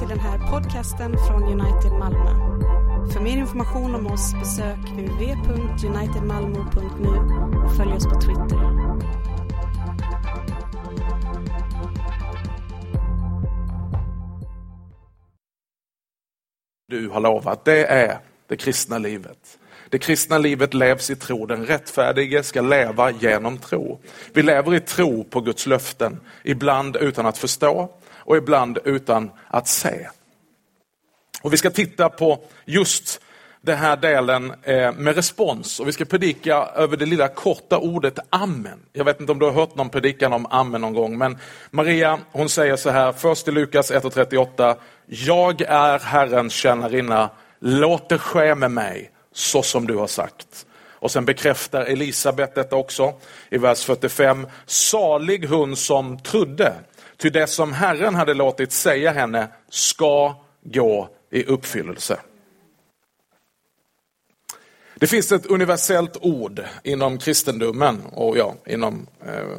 till den här podcasten från United Malmö. För mer information om oss besök www.unitedmalmo.nu och följ oss på Twitter. du har lovat. Det är det kristna livet. Det kristna livet levs i tro. Den rättfärdige ska leva genom tro. Vi lever i tro på Guds löften, ibland utan att förstå och ibland utan att se. Och Vi ska titta på just den här delen eh, med respons och vi ska predika över det lilla korta ordet amen. Jag vet inte om du har hört någon predikan om amen någon gång, men Maria hon säger så här, först i Lukas 1.38, jag är Herrens tjänarinna, låt det ske med mig så som du har sagt. Och sen bekräftar Elisabet detta också i vers 45. Salig hon som trodde, ty det som Herren hade låtit säga henne ska gå i uppfyllelse. Det finns ett universellt ord inom kristendomen och ja, inom eh,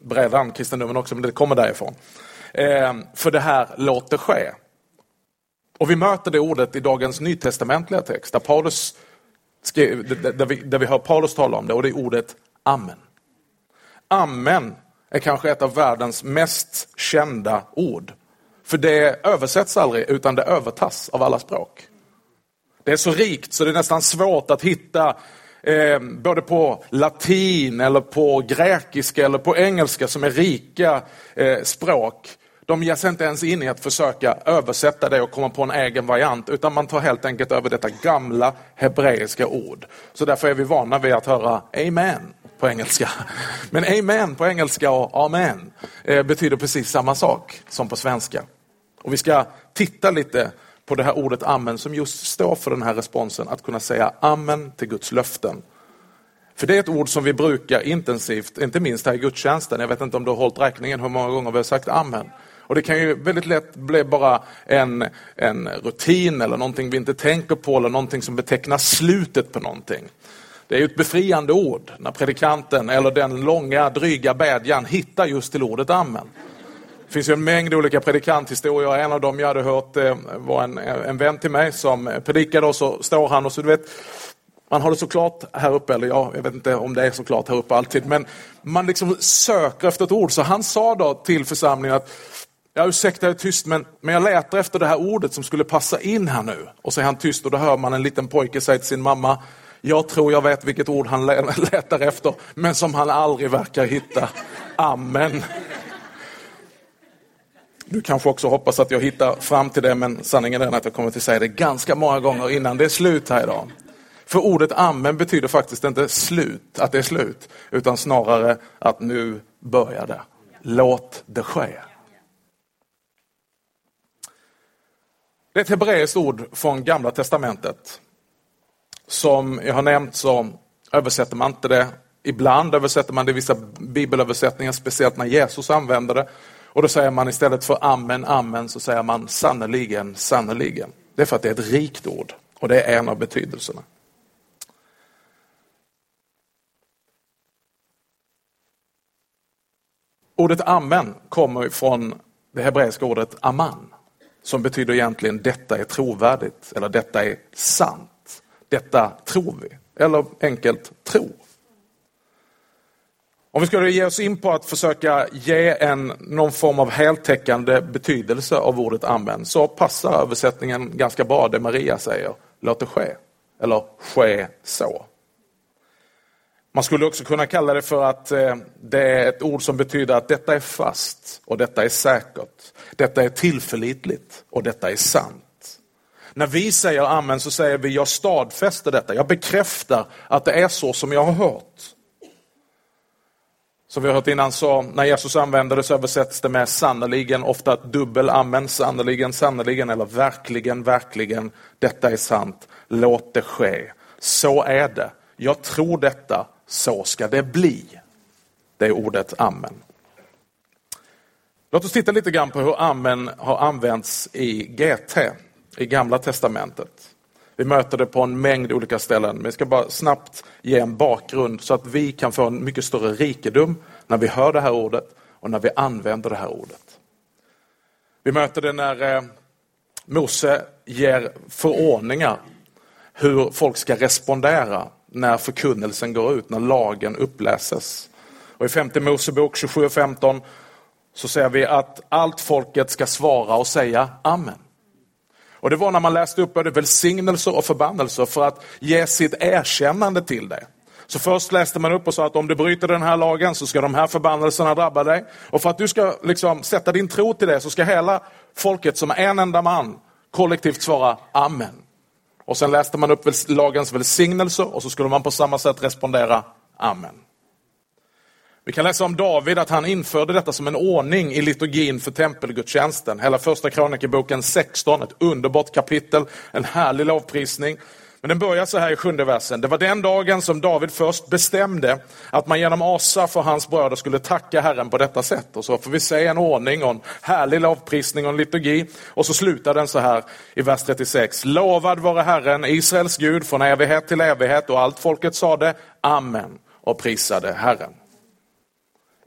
breddan kristendomen också, men det kommer därifrån. Eh, för det här, låt det ske. Och vi möter det ordet i dagens nytestamentliga text, där, Paulus skrev, där, vi, där vi hör Paulus tala om det, och det är ordet amen. Amen är kanske ett av världens mest kända ord. För det översätts aldrig, utan det övertas av alla språk. Det är så rikt så det är nästan svårt att hitta eh, både på latin eller på grekiska eller på engelska som är rika eh, språk. De ger sig inte ens in i att försöka översätta det och komma på en egen variant utan man tar helt enkelt över detta gamla hebreiska ord. Så därför är vi vana vid att höra amen på engelska. Men amen på engelska och amen eh, betyder precis samma sak som på svenska. Och vi ska titta lite på det här ordet amen som just står för den här responsen, att kunna säga amen till Guds löften. För det är ett ord som vi brukar intensivt, inte minst här i gudstjänsten. Jag vet inte om du har hållit räkningen hur många gånger vi har sagt amen. Och det kan ju väldigt lätt bli bara en, en rutin eller någonting vi inte tänker på eller någonting som betecknar slutet på någonting. Det är ett befriande ord när predikanten eller den långa dryga bedjan hittar just till ordet amen. Det finns ju en mängd olika predikanthistorier. En av dem jag hade hört eh, var en, en vän till mig som predikade och så står han och så du vet man har det såklart här uppe, eller ja, jag vet inte om det är såklart här uppe alltid, men man liksom söker efter ett ord. Så han sa då till församlingen att jag ursäkta jag är tyst men, men jag letar efter det här ordet som skulle passa in här nu. Och så är han tyst och då hör man en liten pojke säga till sin mamma, jag tror jag vet vilket ord han letar efter, men som han aldrig verkar hitta. Amen. Du kanske också hoppas att jag hittar fram till det, men sanningen är att jag kommer att säga det ganska många gånger innan det är slut här idag. För ordet amen betyder faktiskt inte slut, att det är slut, utan snarare att nu börjar det. Låt det ske. Det är ett hebreiskt ord från Gamla Testamentet. Som jag har nämnt så översätter man inte det. Ibland översätter man det i vissa bibelöversättningar, speciellt när Jesus använder det. Och då säger man istället för amen, amen, så säger man sannerligen, sannerligen. Det är för att det är ett rikt ord och det är en av betydelserna. Ordet amen kommer från det hebreiska ordet aman som betyder egentligen detta är trovärdigt eller detta är sant. Detta tror vi. Eller enkelt tro. Om vi skulle ge oss in på att försöka ge en, någon form av heltäckande betydelse av ordet amen så passar översättningen ganska bra det Maria säger. Låt det ske. Eller ske så. Man skulle också kunna kalla det för att eh, det är ett ord som betyder att detta är fast och detta är säkert. Detta är tillförlitligt och detta är sant. När vi säger amen så säger vi jag stadfäster detta, jag bekräftar att det är så som jag har hört. Som vi har hört innan så när Jesus använder det så översätts det med sannerligen, ofta ett dubbel amen, sannerligen, sannerligen eller verkligen, verkligen, detta är sant, låt det ske. Så är det. Jag tror detta, så ska det bli. Det är ordet amen. Låt oss titta lite grann på hur amen har använts i GT, i Gamla Testamentet. Vi möter det på en mängd olika ställen, men jag ska bara snabbt ge en bakgrund så att vi kan få en mycket större rikedom när vi hör det här ordet och när vi använder det här ordet. Vi möter det när eh, Mose ger förordningar hur folk ska respondera när förkunnelsen går ut, när lagen uppläses. Och I femte Mosebok 27 och 15 så ser vi att allt folket ska svara och säga Amen. Och Det var när man läste upp både välsignelser och förbannelser för att ge sitt erkännande till det. Så först läste man upp och sa att om du bryter den här lagen så ska de här förbannelserna drabba dig. Och för att du ska liksom sätta din tro till det så ska hela folket som en enda man kollektivt svara Amen. Och sen läste man upp lagens välsignelser och så skulle man på samma sätt respondera Amen. Vi kan läsa om David att han införde detta som en ordning i liturgin för tempelgudstjänsten. Hela första krönikeboken 16, ett underbart kapitel, en härlig lovprisning. Men den börjar så här i sjunde versen. Det var den dagen som David först bestämde att man genom Asaf och hans bröder skulle tacka Herren på detta sätt. Och så får vi se en ordning och en härlig lovprisning och en liturgi. Och så slutar den så här i vers 36. Lovad vare Herren, Israels Gud, från evighet till evighet. Och allt folket sade Amen och prisade Herren.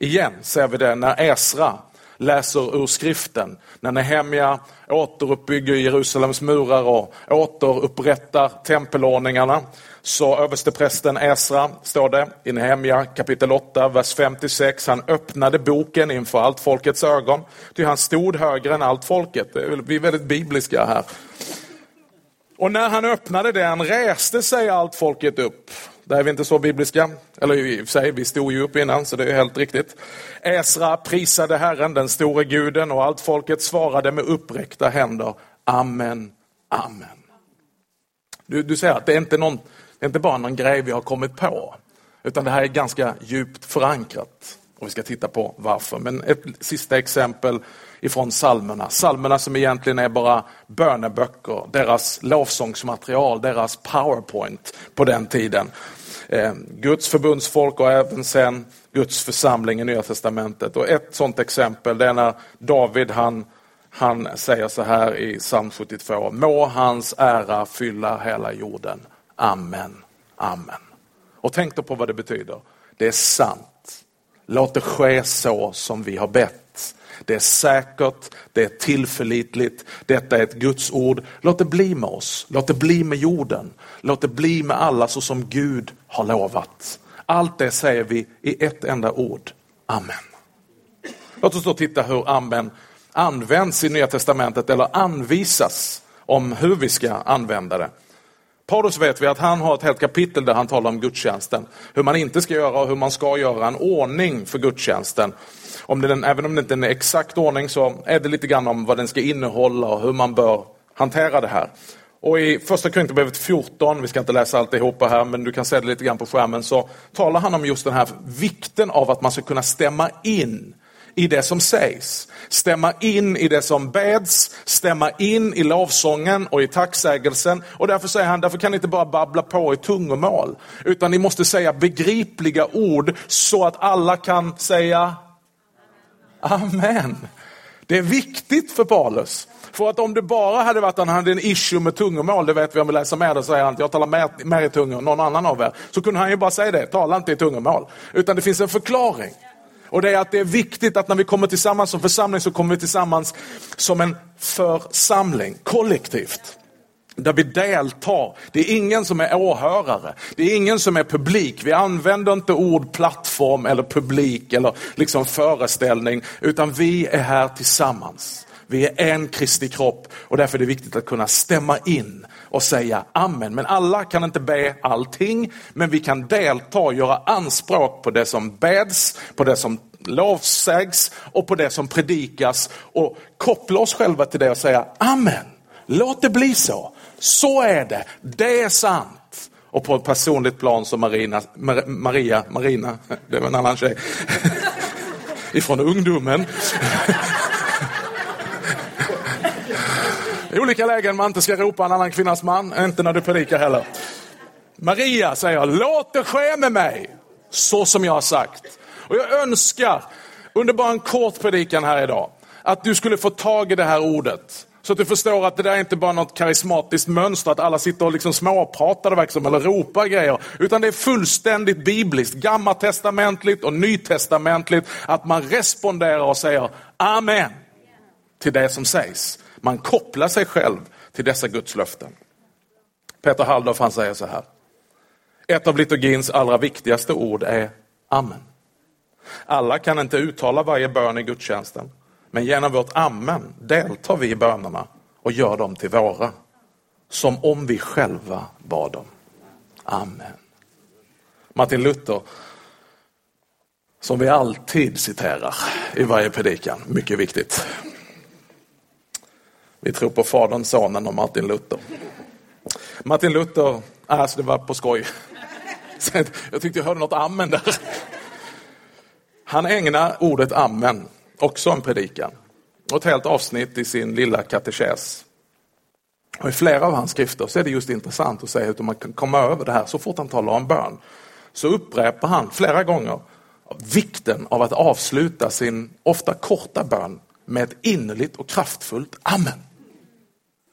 Igen ser vi det när Esra läser ur skriften, när Nehemja återuppbygger Jerusalems murar och återupprättar tempelordningarna, så översteprästen Esra, står det i Nehemja kapitel 8, vers 56, han öppnade boken inför allt folkets ögon, ty han stod högre än allt folket. Vi är väldigt bibliska här. Och när han öppnade den reste sig allt folket upp där är vi inte så bibliska. Eller i och för sig, vi stod ju upp innan så det är helt riktigt. Esra prisade Herren, den store guden och allt folket svarade med uppräckta händer. Amen, amen. Du, du säger att det är, inte någon, det är inte bara någon grej vi har kommit på. Utan det här är ganska djupt förankrat. Och vi ska titta på varför. Men ett sista exempel ifrån psalmerna. Psalmerna som egentligen är bara böneböcker, deras lovsångsmaterial, deras powerpoint på den tiden. Eh, Guds förbundsfolk och även sen Guds församling i Nya Testamentet. Och ett sådant exempel det är när David han, han säger så här i psalm 72. Må hans ära fylla hela jorden. Amen. Amen. Och tänk då på vad det betyder. Det är sant. Låt det ske så som vi har bett. Det är säkert, det är tillförlitligt, detta är ett Guds ord. Låt det bli med oss, låt det bli med jorden, låt det bli med alla så som Gud har lovat. Allt det säger vi i ett enda ord, Amen. Låt oss då titta hur Amen används i Nya Testamentet eller anvisas om hur vi ska använda det. Paulus vet vi att han har ett helt kapitel där han talar om gudstjänsten. Hur man inte ska göra och hur man ska göra, en ordning för gudstjänsten. Om den, även om det inte är en exakt ordning så är det lite grann om vad den ska innehålla och hur man bör hantera det här. Och i första Korinthierbrevet 14, vi ska inte läsa alltihopa här men du kan se det lite grann på skärmen, så talar han om just den här vikten av att man ska kunna stämma in i det som sägs. Stämma in i det som beds, stämma in i lovsången och i tacksägelsen. Och därför säger han, därför kan ni inte bara babbla på i tungomål. Utan ni måste säga begripliga ord så att alla kan säga Amen. Det är viktigt för Paulus. För att om det bara hade varit att han hade en issue med tungomål, det vet vi om vi läser mer, då säger han jag talar mer, mer i tungor än någon annan av er. Så kunde han ju bara säga det, tala inte i tungomål. Utan det finns en förklaring. Och det är att det är viktigt att när vi kommer tillsammans som församling så kommer vi tillsammans som en församling, kollektivt. Där vi deltar. Det är ingen som är åhörare. Det är ingen som är publik. Vi använder inte ord plattform eller publik eller liksom föreställning. Utan vi är här tillsammans. Vi är en Kristi kropp och därför är det viktigt att kunna stämma in och säga amen. Men alla kan inte be allting, men vi kan delta och göra anspråk på det som beds, på det som lovsägs och på det som predikas och koppla oss själva till det och säga amen. Låt det bli så. Så är det. Det är sant. Och på ett personligt plan som Marina, Maria, Marina, det var en annan tjej, ifrån ungdomen. I olika lägen man inte ska ropa en annan kvinnas man, inte när du predikar heller. Maria säger, låt det ske med mig, så som jag har sagt. Och jag önskar, under bara en kort predikan här idag, att du skulle få tag i det här ordet. Så att du förstår att det där är inte bara något karismatiskt mönster, att alla sitter och liksom småpratar liksom, eller ropar grejer. Utan det är fullständigt bibliskt, gammaltestamentligt och nytestamentligt, att man responderar och säger Amen. till det som sägs. Man kopplar sig själv till dessa Guds löften. Peter Halldorf han säger så här. Ett av liturgins allra viktigaste ord är Amen. Alla kan inte uttala varje bön i gudstjänsten, men genom vårt Amen deltar vi i bönerna och gör dem till våra. Som om vi själva bad dem. Amen. Martin Luther, som vi alltid citerar i varje predikan, mycket viktigt. Vi tror på Fadern, Sonen och Martin Luther. Martin Luther, alltså det var på skoj. Jag tyckte jag hörde något amen där. Han ägnar ordet amen också en predikan och ett helt avsnitt i sin lilla katekes. Och I flera av hans skrifter så är det just intressant att se hur man kan komma över det här. Så fort han talar om bön så upprepar han flera gånger vikten av att avsluta sin ofta korta bön med ett innerligt och kraftfullt amen.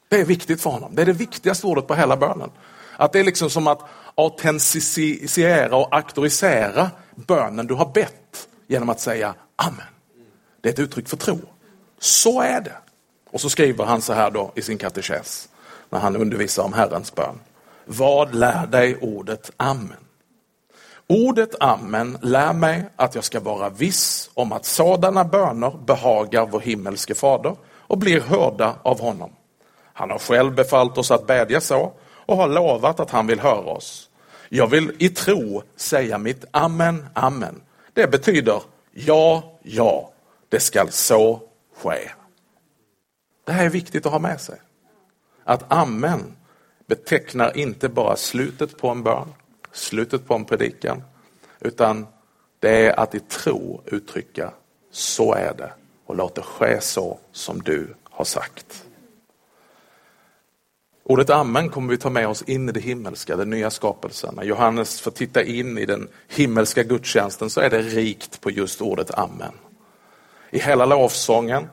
Det är viktigt för honom. Det är det viktigaste ordet på hela bönen. Att det är liksom som att autentisera och auktorisera bönen du har bett genom att säga amen. Det är ett uttryck för tro. Så är det. Och så skriver han så här då i sin katekes när han undervisar om Herrens bön. Vad lär dig ordet amen? Ordet amen lär mig att jag ska vara viss om att sådana böner behagar vår himmelske fader och blir hörda av honom. Han har själv befallt oss att bedja så och har lovat att han vill höra oss. Jag vill i tro säga mitt amen, amen. Det betyder ja, ja, det skall så ske. Det här är viktigt att ha med sig. Att amen betecknar inte bara slutet på en bön, slutet på en predikan, utan det är att i tro uttrycka så är det och låt det ske så som du har sagt. Ordet amen kommer vi ta med oss in i det himmelska, den nya skapelsen. När Johannes får titta in i den himmelska gudstjänsten så är det rikt på just ordet amen. I hela lovsången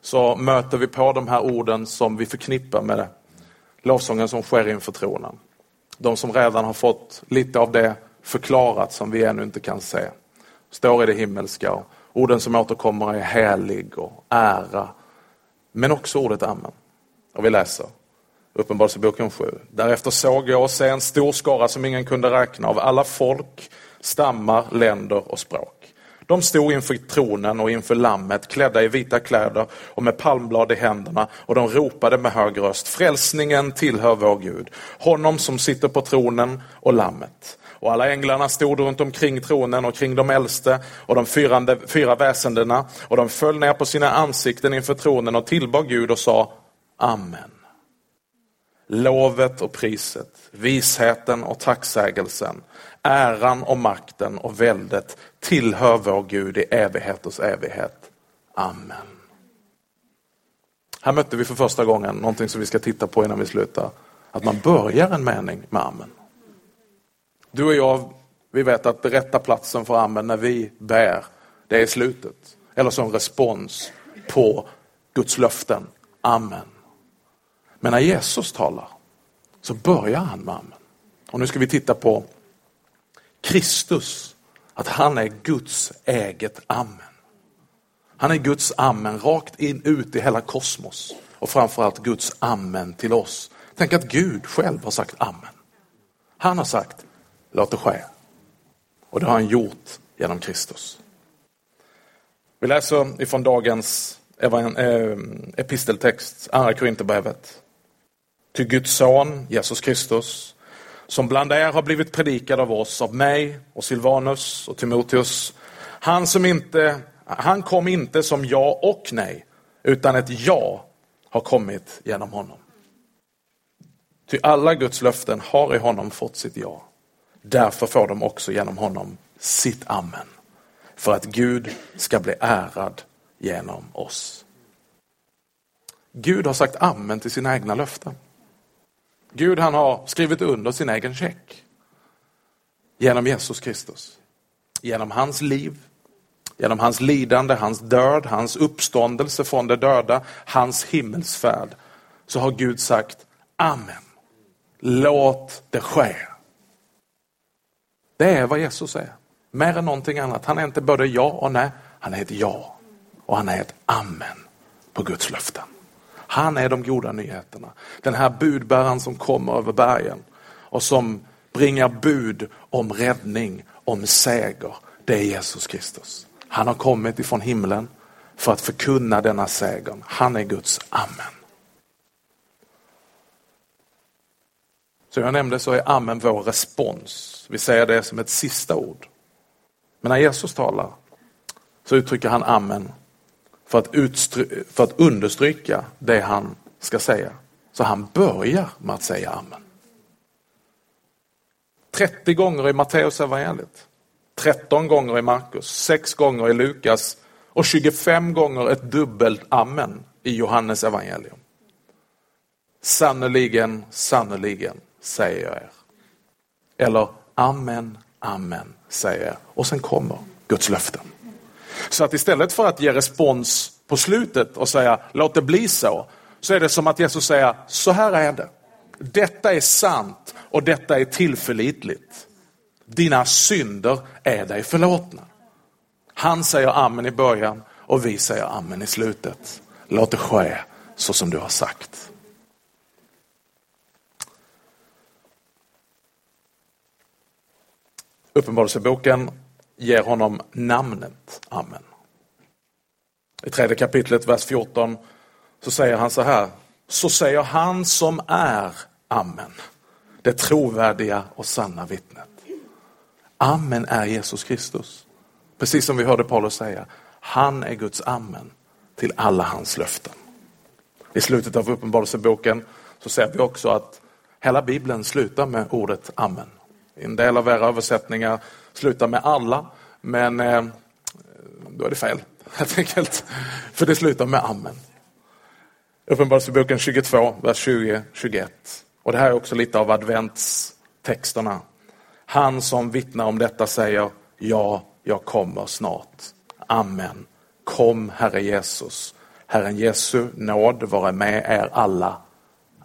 så möter vi på de här orden som vi förknippar med lovsången som sker inför tronen. De som redan har fått lite av det förklarat som vi ännu inte kan se. Står i det himmelska. Orden som återkommer är helig och ära. Men också ordet amen. Och vi läser Uppenbarelseboken 7. Därefter såg jag och se en stor skara som ingen kunde räkna av alla folk, stammar, länder och språk. De stod inför tronen och inför lammet klädda i vita kläder och med palmblad i händerna och de ropade med hög röst Frälsningen tillhör vår Gud, honom som sitter på tronen och lammet. Och alla änglarna stod runt omkring tronen och kring de äldste och de fyrande, fyra väsendena och de föll ner på sina ansikten inför tronen och tillbad Gud och sa Amen. Lovet och priset, visheten och tacksägelsen, äran och makten och väldet tillhör vår Gud i evigheters evighet. Amen. Här mötte vi för första gången någonting som vi ska titta på innan vi slutar. Att man börjar en mening med amen. Du och jag, vi vet att den rätta platsen för amen när vi bär, det är slutet. Eller som respons på Guds löften. Amen. Men när Jesus talar så börjar han med amen. Och nu ska vi titta på Kristus, att han är Guds eget amen. Han är Guds amen rakt in ut i hela kosmos och framförallt Guds amen till oss. Tänk att Gud själv har sagt amen. Han har sagt låt det ske. Och det har han gjort genom Kristus. Vi läser ifrån dagens eh, episteltext, Andra Korinthierbrevet. Till Guds son Jesus Kristus, som bland er har blivit predikad av oss, av mig och Silvanus och Timoteus. Han, som inte, han kom inte som ja och nej, utan ett ja har kommit genom honom. Ty alla Guds löften har i honom fått sitt ja. Därför får de också genom honom sitt amen. För att Gud ska bli ärad genom oss. Gud har sagt amen till sina egna löften. Gud han har skrivit under sin egen check. Genom Jesus Kristus. Genom hans liv, genom hans lidande, hans död, hans uppståndelse från de döda, hans himmelsfärd. Så har Gud sagt Amen. Låt det ske. Det är vad Jesus är. Mer än någonting annat. Han är inte både ja och nej. Han är ett ja. Och han är ett amen på Guds löften. Han är de goda nyheterna. Den här budbäraren som kommer över bergen och som bringar bud om räddning, om seger. Det är Jesus Kristus. Han har kommit ifrån himlen för att förkunna denna segern. Han är Guds amen. Som jag nämnde så är amen vår respons. Vi säger det som ett sista ord. Men när Jesus talar så uttrycker han amen för att, för att understryka det han ska säga. Så han börjar med att säga amen. 30 gånger i Matteus evangeliet, 13 gånger i Markus, 6 gånger i Lukas och 25 gånger ett dubbelt amen i Johannes evangelium. Sannerligen, sannerligen säger jag er. Eller amen, amen säger jag. Och sen kommer Guds löften. Så att istället för att ge respons på slutet och säga låt det bli så, så är det som att Jesus säger så här är det. Detta är sant och detta är tillförlitligt. Dina synder är dig förlåtna. Han säger amen i början och vi säger amen i slutet. Låt det ske så som du har sagt. Uppenbarelseboken ger honom namnet Amen. I tredje kapitlet, vers 14, så säger han så här. Så säger han som är Amen, det trovärdiga och sanna vittnet. Amen är Jesus Kristus. Precis som vi hörde Paulus säga, han är Guds amen till alla hans löften. I slutet av Uppenbarelseboken så ser vi också att hela bibeln slutar med ordet amen. En del av era översättningar slutar med alla, men eh, då är det fel helt enkelt. För det slutar med amen. Uppenbarelseboken 22, vers 20-21. Och det här är också lite av adventstexterna. Han som vittnar om detta säger, ja, jag kommer snart. Amen. Kom Herre Jesus. Herren Jesu nåd vare med er alla.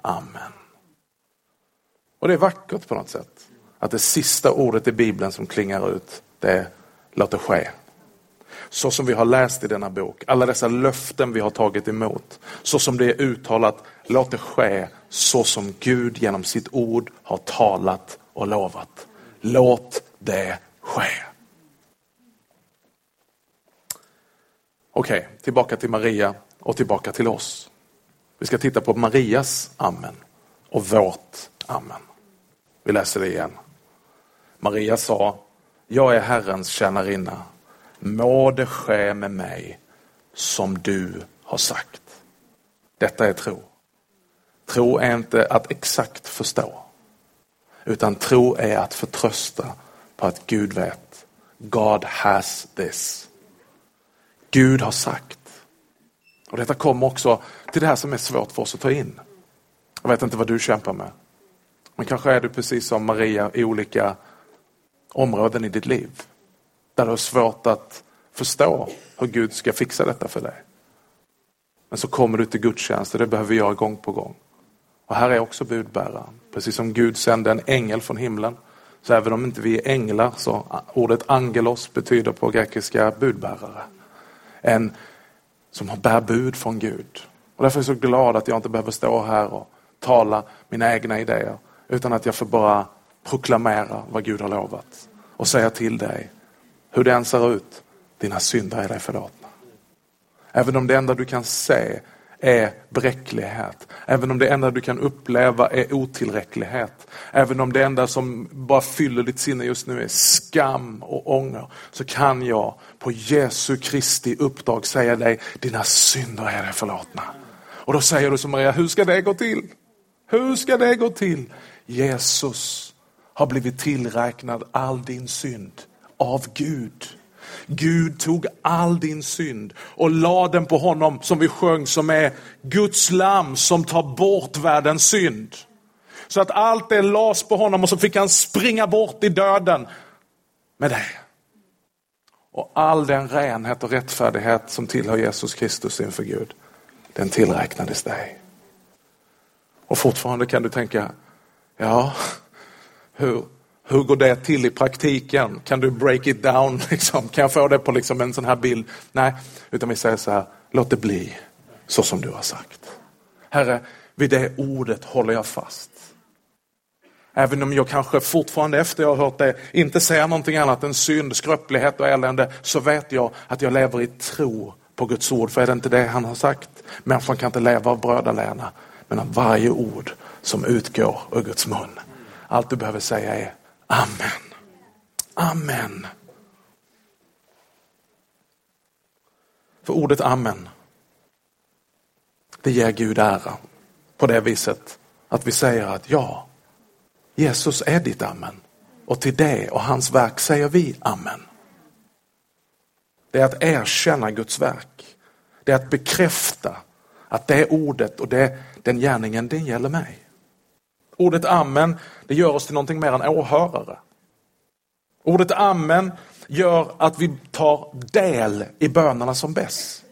Amen. Och det är vackert på något sätt. Att det sista ordet i Bibeln som klingar ut, det är låt det ske. Så som vi har läst i denna bok, alla dessa löften vi har tagit emot, så som det är uttalat, låt det ske så som Gud genom sitt ord har talat och lovat. Låt det ske. Okej, okay, tillbaka till Maria och tillbaka till oss. Vi ska titta på Marias amen och vårt amen. Vi läser det igen. Maria sa, jag är Herrens tjänarinna. Må det ske med mig som du har sagt. Detta är tro. Tro är inte att exakt förstå. Utan tro är att förtrösta på att Gud vet. God has this. Gud har sagt. Och Detta kommer också till det här som är svårt för oss att ta in. Jag vet inte vad du kämpar med. Men kanske är du precis som Maria i olika områden i ditt liv. Där du har svårt att förstå hur Gud ska fixa detta för dig. Men så kommer du till gudstjänst och det behöver vi göra gång på gång. Och här är också budbäraren. Precis som Gud sände en ängel från himlen. Så även om inte vi är änglar så ordet angelos betyder på grekiska budbärare. En som bär bud från Gud. Och därför är jag så glad att jag inte behöver stå här och tala mina egna idéer. Utan att jag får bara proklamera vad Gud har lovat. Och säga till dig hur det än ser ut, dina synder är dig förlåtna. Även om det enda du kan se är bräcklighet. Även om det enda du kan uppleva är otillräcklighet. Även om det enda som bara fyller ditt sinne just nu är skam och ånger. Så kan jag på Jesu Kristi uppdrag säga dig, dina synder är dig förlåtna. Och då säger du som Maria, hur ska det gå till? Hur ska det gå till? Jesus har blivit tillräknad all din synd av Gud. Gud tog all din synd och la den på honom som vi sjöng som är Guds lam som tar bort världens synd. Så att allt det lades på honom och så fick han springa bort i döden med det. Och all den renhet och rättfärdighet som tillhör Jesus Kristus inför Gud, den tillräknades dig. Och fortfarande kan du tänka, ja, hur, hur går det till i praktiken? Kan du break it down? Liksom? Kan jag få det på liksom en sån här bild? Nej, utan vi säger så här, låt det bli så som du har sagt. Herre, vid det ordet håller jag fast. Även om jag kanske fortfarande efter jag har hört det inte ser någonting annat än synd, skröplighet och elände så vet jag att jag lever i tro på Guds ord. För är det inte det han har sagt? Människan kan inte leva av bröd alena men av varje ord som utgår ur Guds mun. Allt du behöver säga är Amen. Amen. För ordet Amen, det ger Gud ära på det viset att vi säger att ja, Jesus är ditt Amen. Och till det och hans verk säger vi Amen. Det är att erkänna Guds verk. Det är att bekräfta att det ordet och det, den gärningen, den gäller mig. Ordet Amen, det gör oss till någonting mer än åhörare. Ordet Amen gör att vi tar del i bönerna som bäst.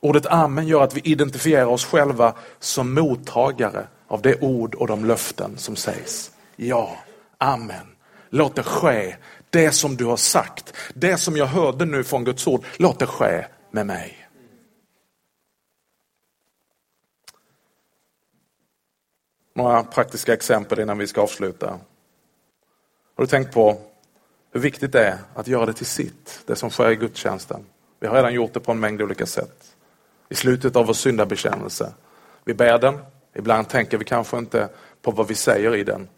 Ordet Amen gör att vi identifierar oss själva som mottagare av det ord och de löften som sägs. Ja, Amen. Låt det ske, det som du har sagt, det som jag hörde nu från Guds ord, låt det ske med mig. Några praktiska exempel innan vi ska avsluta. Har du tänkt på hur viktigt det är att göra det till sitt, det som sker i gudstjänsten? Vi har redan gjort det på en mängd olika sätt. I slutet av vår syndabekännelse. Vi ber den, ibland tänker vi kanske inte på vad vi säger i den.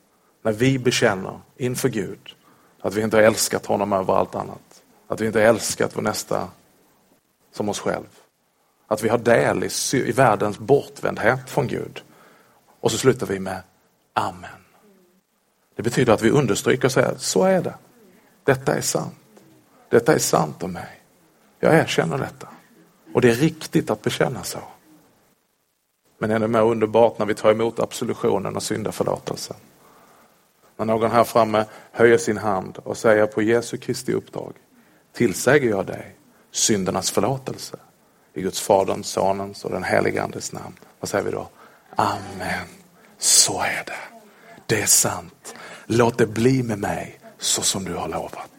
När vi bekänner inför Gud att vi inte har älskat honom över allt annat. Att vi inte har älskat vår nästa som oss själv. Att vi har del i, i världens bortvändhet från Gud. Och så slutar vi med Amen. Det betyder att vi understryker och säger, så är det. Detta är sant. Detta är sant om mig. Jag erkänner detta. Och det är riktigt att bekänna så. Men ännu mer underbart när vi tar emot absolutionen och syndaförlåtelsen. När någon här framme höjer sin hand och säger på Jesu Kristi uppdrag tillsäger jag dig syndernas förlåtelse i Guds Faderns, Sonens och den helige Andes namn. Vad säger vi då? Amen. Så är det. Det är sant. Låt det bli med mig så som du har lovat.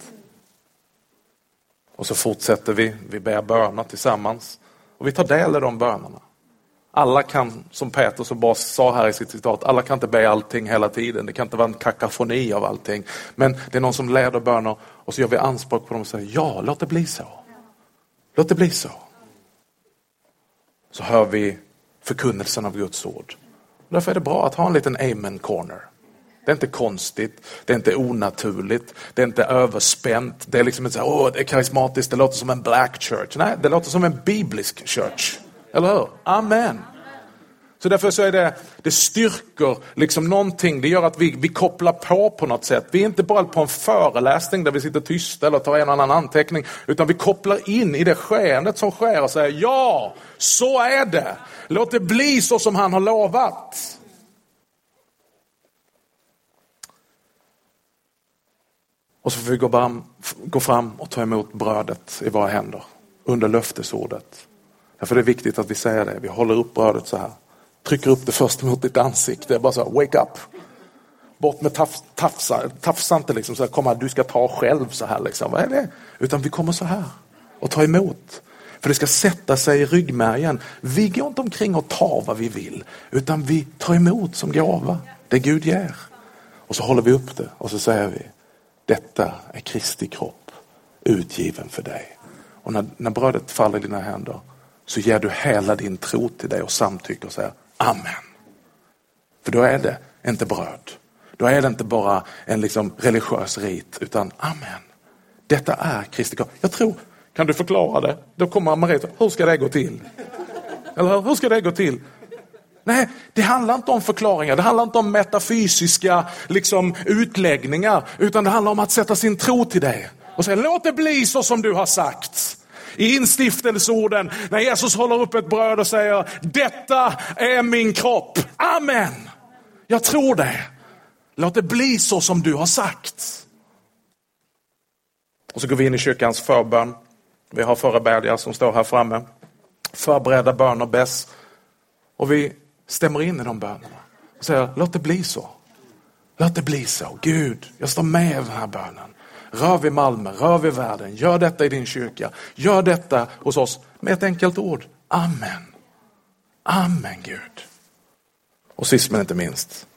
Och så fortsätter vi, vi ber böner tillsammans och vi tar del i de bönerna. Alla kan, som Petrus och Bas sa här i sitt citat, alla kan inte be allting hela tiden. Det kan inte vara en kakafoni av allting. Men det är någon som leder böner och så gör vi anspråk på dem och säger ja, låt det bli så. Låt det bli så. Så hör vi förkunnelsen av Guds ord. Därför är det bra att ha en liten amen corner. Det är inte konstigt, det är inte onaturligt, det är inte överspänt. Det är liksom inte så åh, det är karismatiskt, det låter som en black church. Nej, det låter som en biblisk church. Eller hur? Amen. Så därför så är det, det styrker liksom någonting, det gör att vi, vi kopplar på på något sätt. Vi är inte bara på en föreläsning där vi sitter tysta eller tar en annan anteckning, utan vi kopplar in i det skeendet som sker och säger ja, så är det. Låt det bli så som han har lovat. Och så får vi gå fram, gå fram och ta emot brödet i våra händer under löftesordet. Därför är det viktigt att vi säger det. Vi håller upp brödet så här. Trycker upp det först mot ditt ansikte. Bara så här, wake up. Bort med tafs, tafsa, tafsa inte liksom så här, komma, du ska ta själv så här liksom. Vad är det? Utan vi kommer så här och tar emot. För det ska sätta sig i ryggmärgen. Vi går inte omkring och tar vad vi vill. Utan vi tar emot som gåva. Det Gud ger. Och så håller vi upp det och så säger vi detta är Kristi kropp utgiven för dig. Och när, när brödet faller i dina händer så ger du hela din tro till det och samtycker och säger Amen. För då är det inte bröd. Då är det inte bara en liksom religiös rit utan Amen. Detta är Kristi kropp. Jag tror, kan du förklara det? Då kommer Maria, hur ska det gå till? Eller hur ska det gå till? Nej, det handlar inte om förklaringar, det handlar inte om metafysiska liksom, utläggningar, utan det handlar om att sätta sin tro till det. Och säga, låt det bli så som du har sagt. I instiftelseorden, när Jesus håller upp ett bröd och säger, detta är min kropp. Amen! Jag tror det. Låt det bli så som du har sagt. Och så går vi in i kyrkans förbön. Vi har förebedjare som står här framme. Förberedda böner bäst. Och vi stämmer in i de bönerna. Och säger, låt det bli så. Låt det bli så. Gud, jag står med i den här bönen. Rör vid Malmö, rör vid världen, gör detta i din kyrka. Gör detta hos oss med ett enkelt ord. Amen. Amen Gud. Och sist men inte minst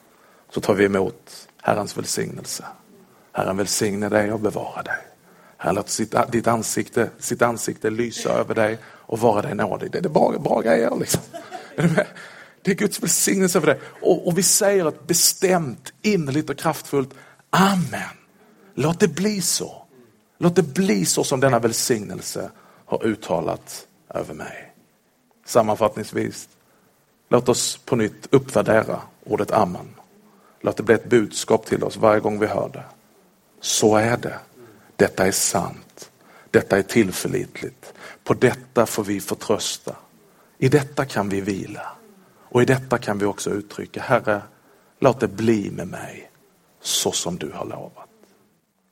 så tar vi emot Herrens välsignelse. Herren välsigne dig och bevara dig. Herren låter sitt, ditt ansikte, sitt ansikte lysa över dig och vara dig nådig. Det är bra, bra grejer. Liksom. Det är Guds välsignelse över dig. Och, och vi säger ett bestämt, innerligt och kraftfullt Amen. Låt det bli så. Låt det bli så som denna välsignelse har uttalat över mig. Sammanfattningsvis, låt oss på nytt uppvärdera ordet amen. Låt det bli ett budskap till oss varje gång vi hör det. Så är det. Detta är sant. Detta är tillförlitligt. På detta får vi förtrösta. I detta kan vi vila. Och i detta kan vi också uttrycka, Herre, låt det bli med mig så som du har lovat.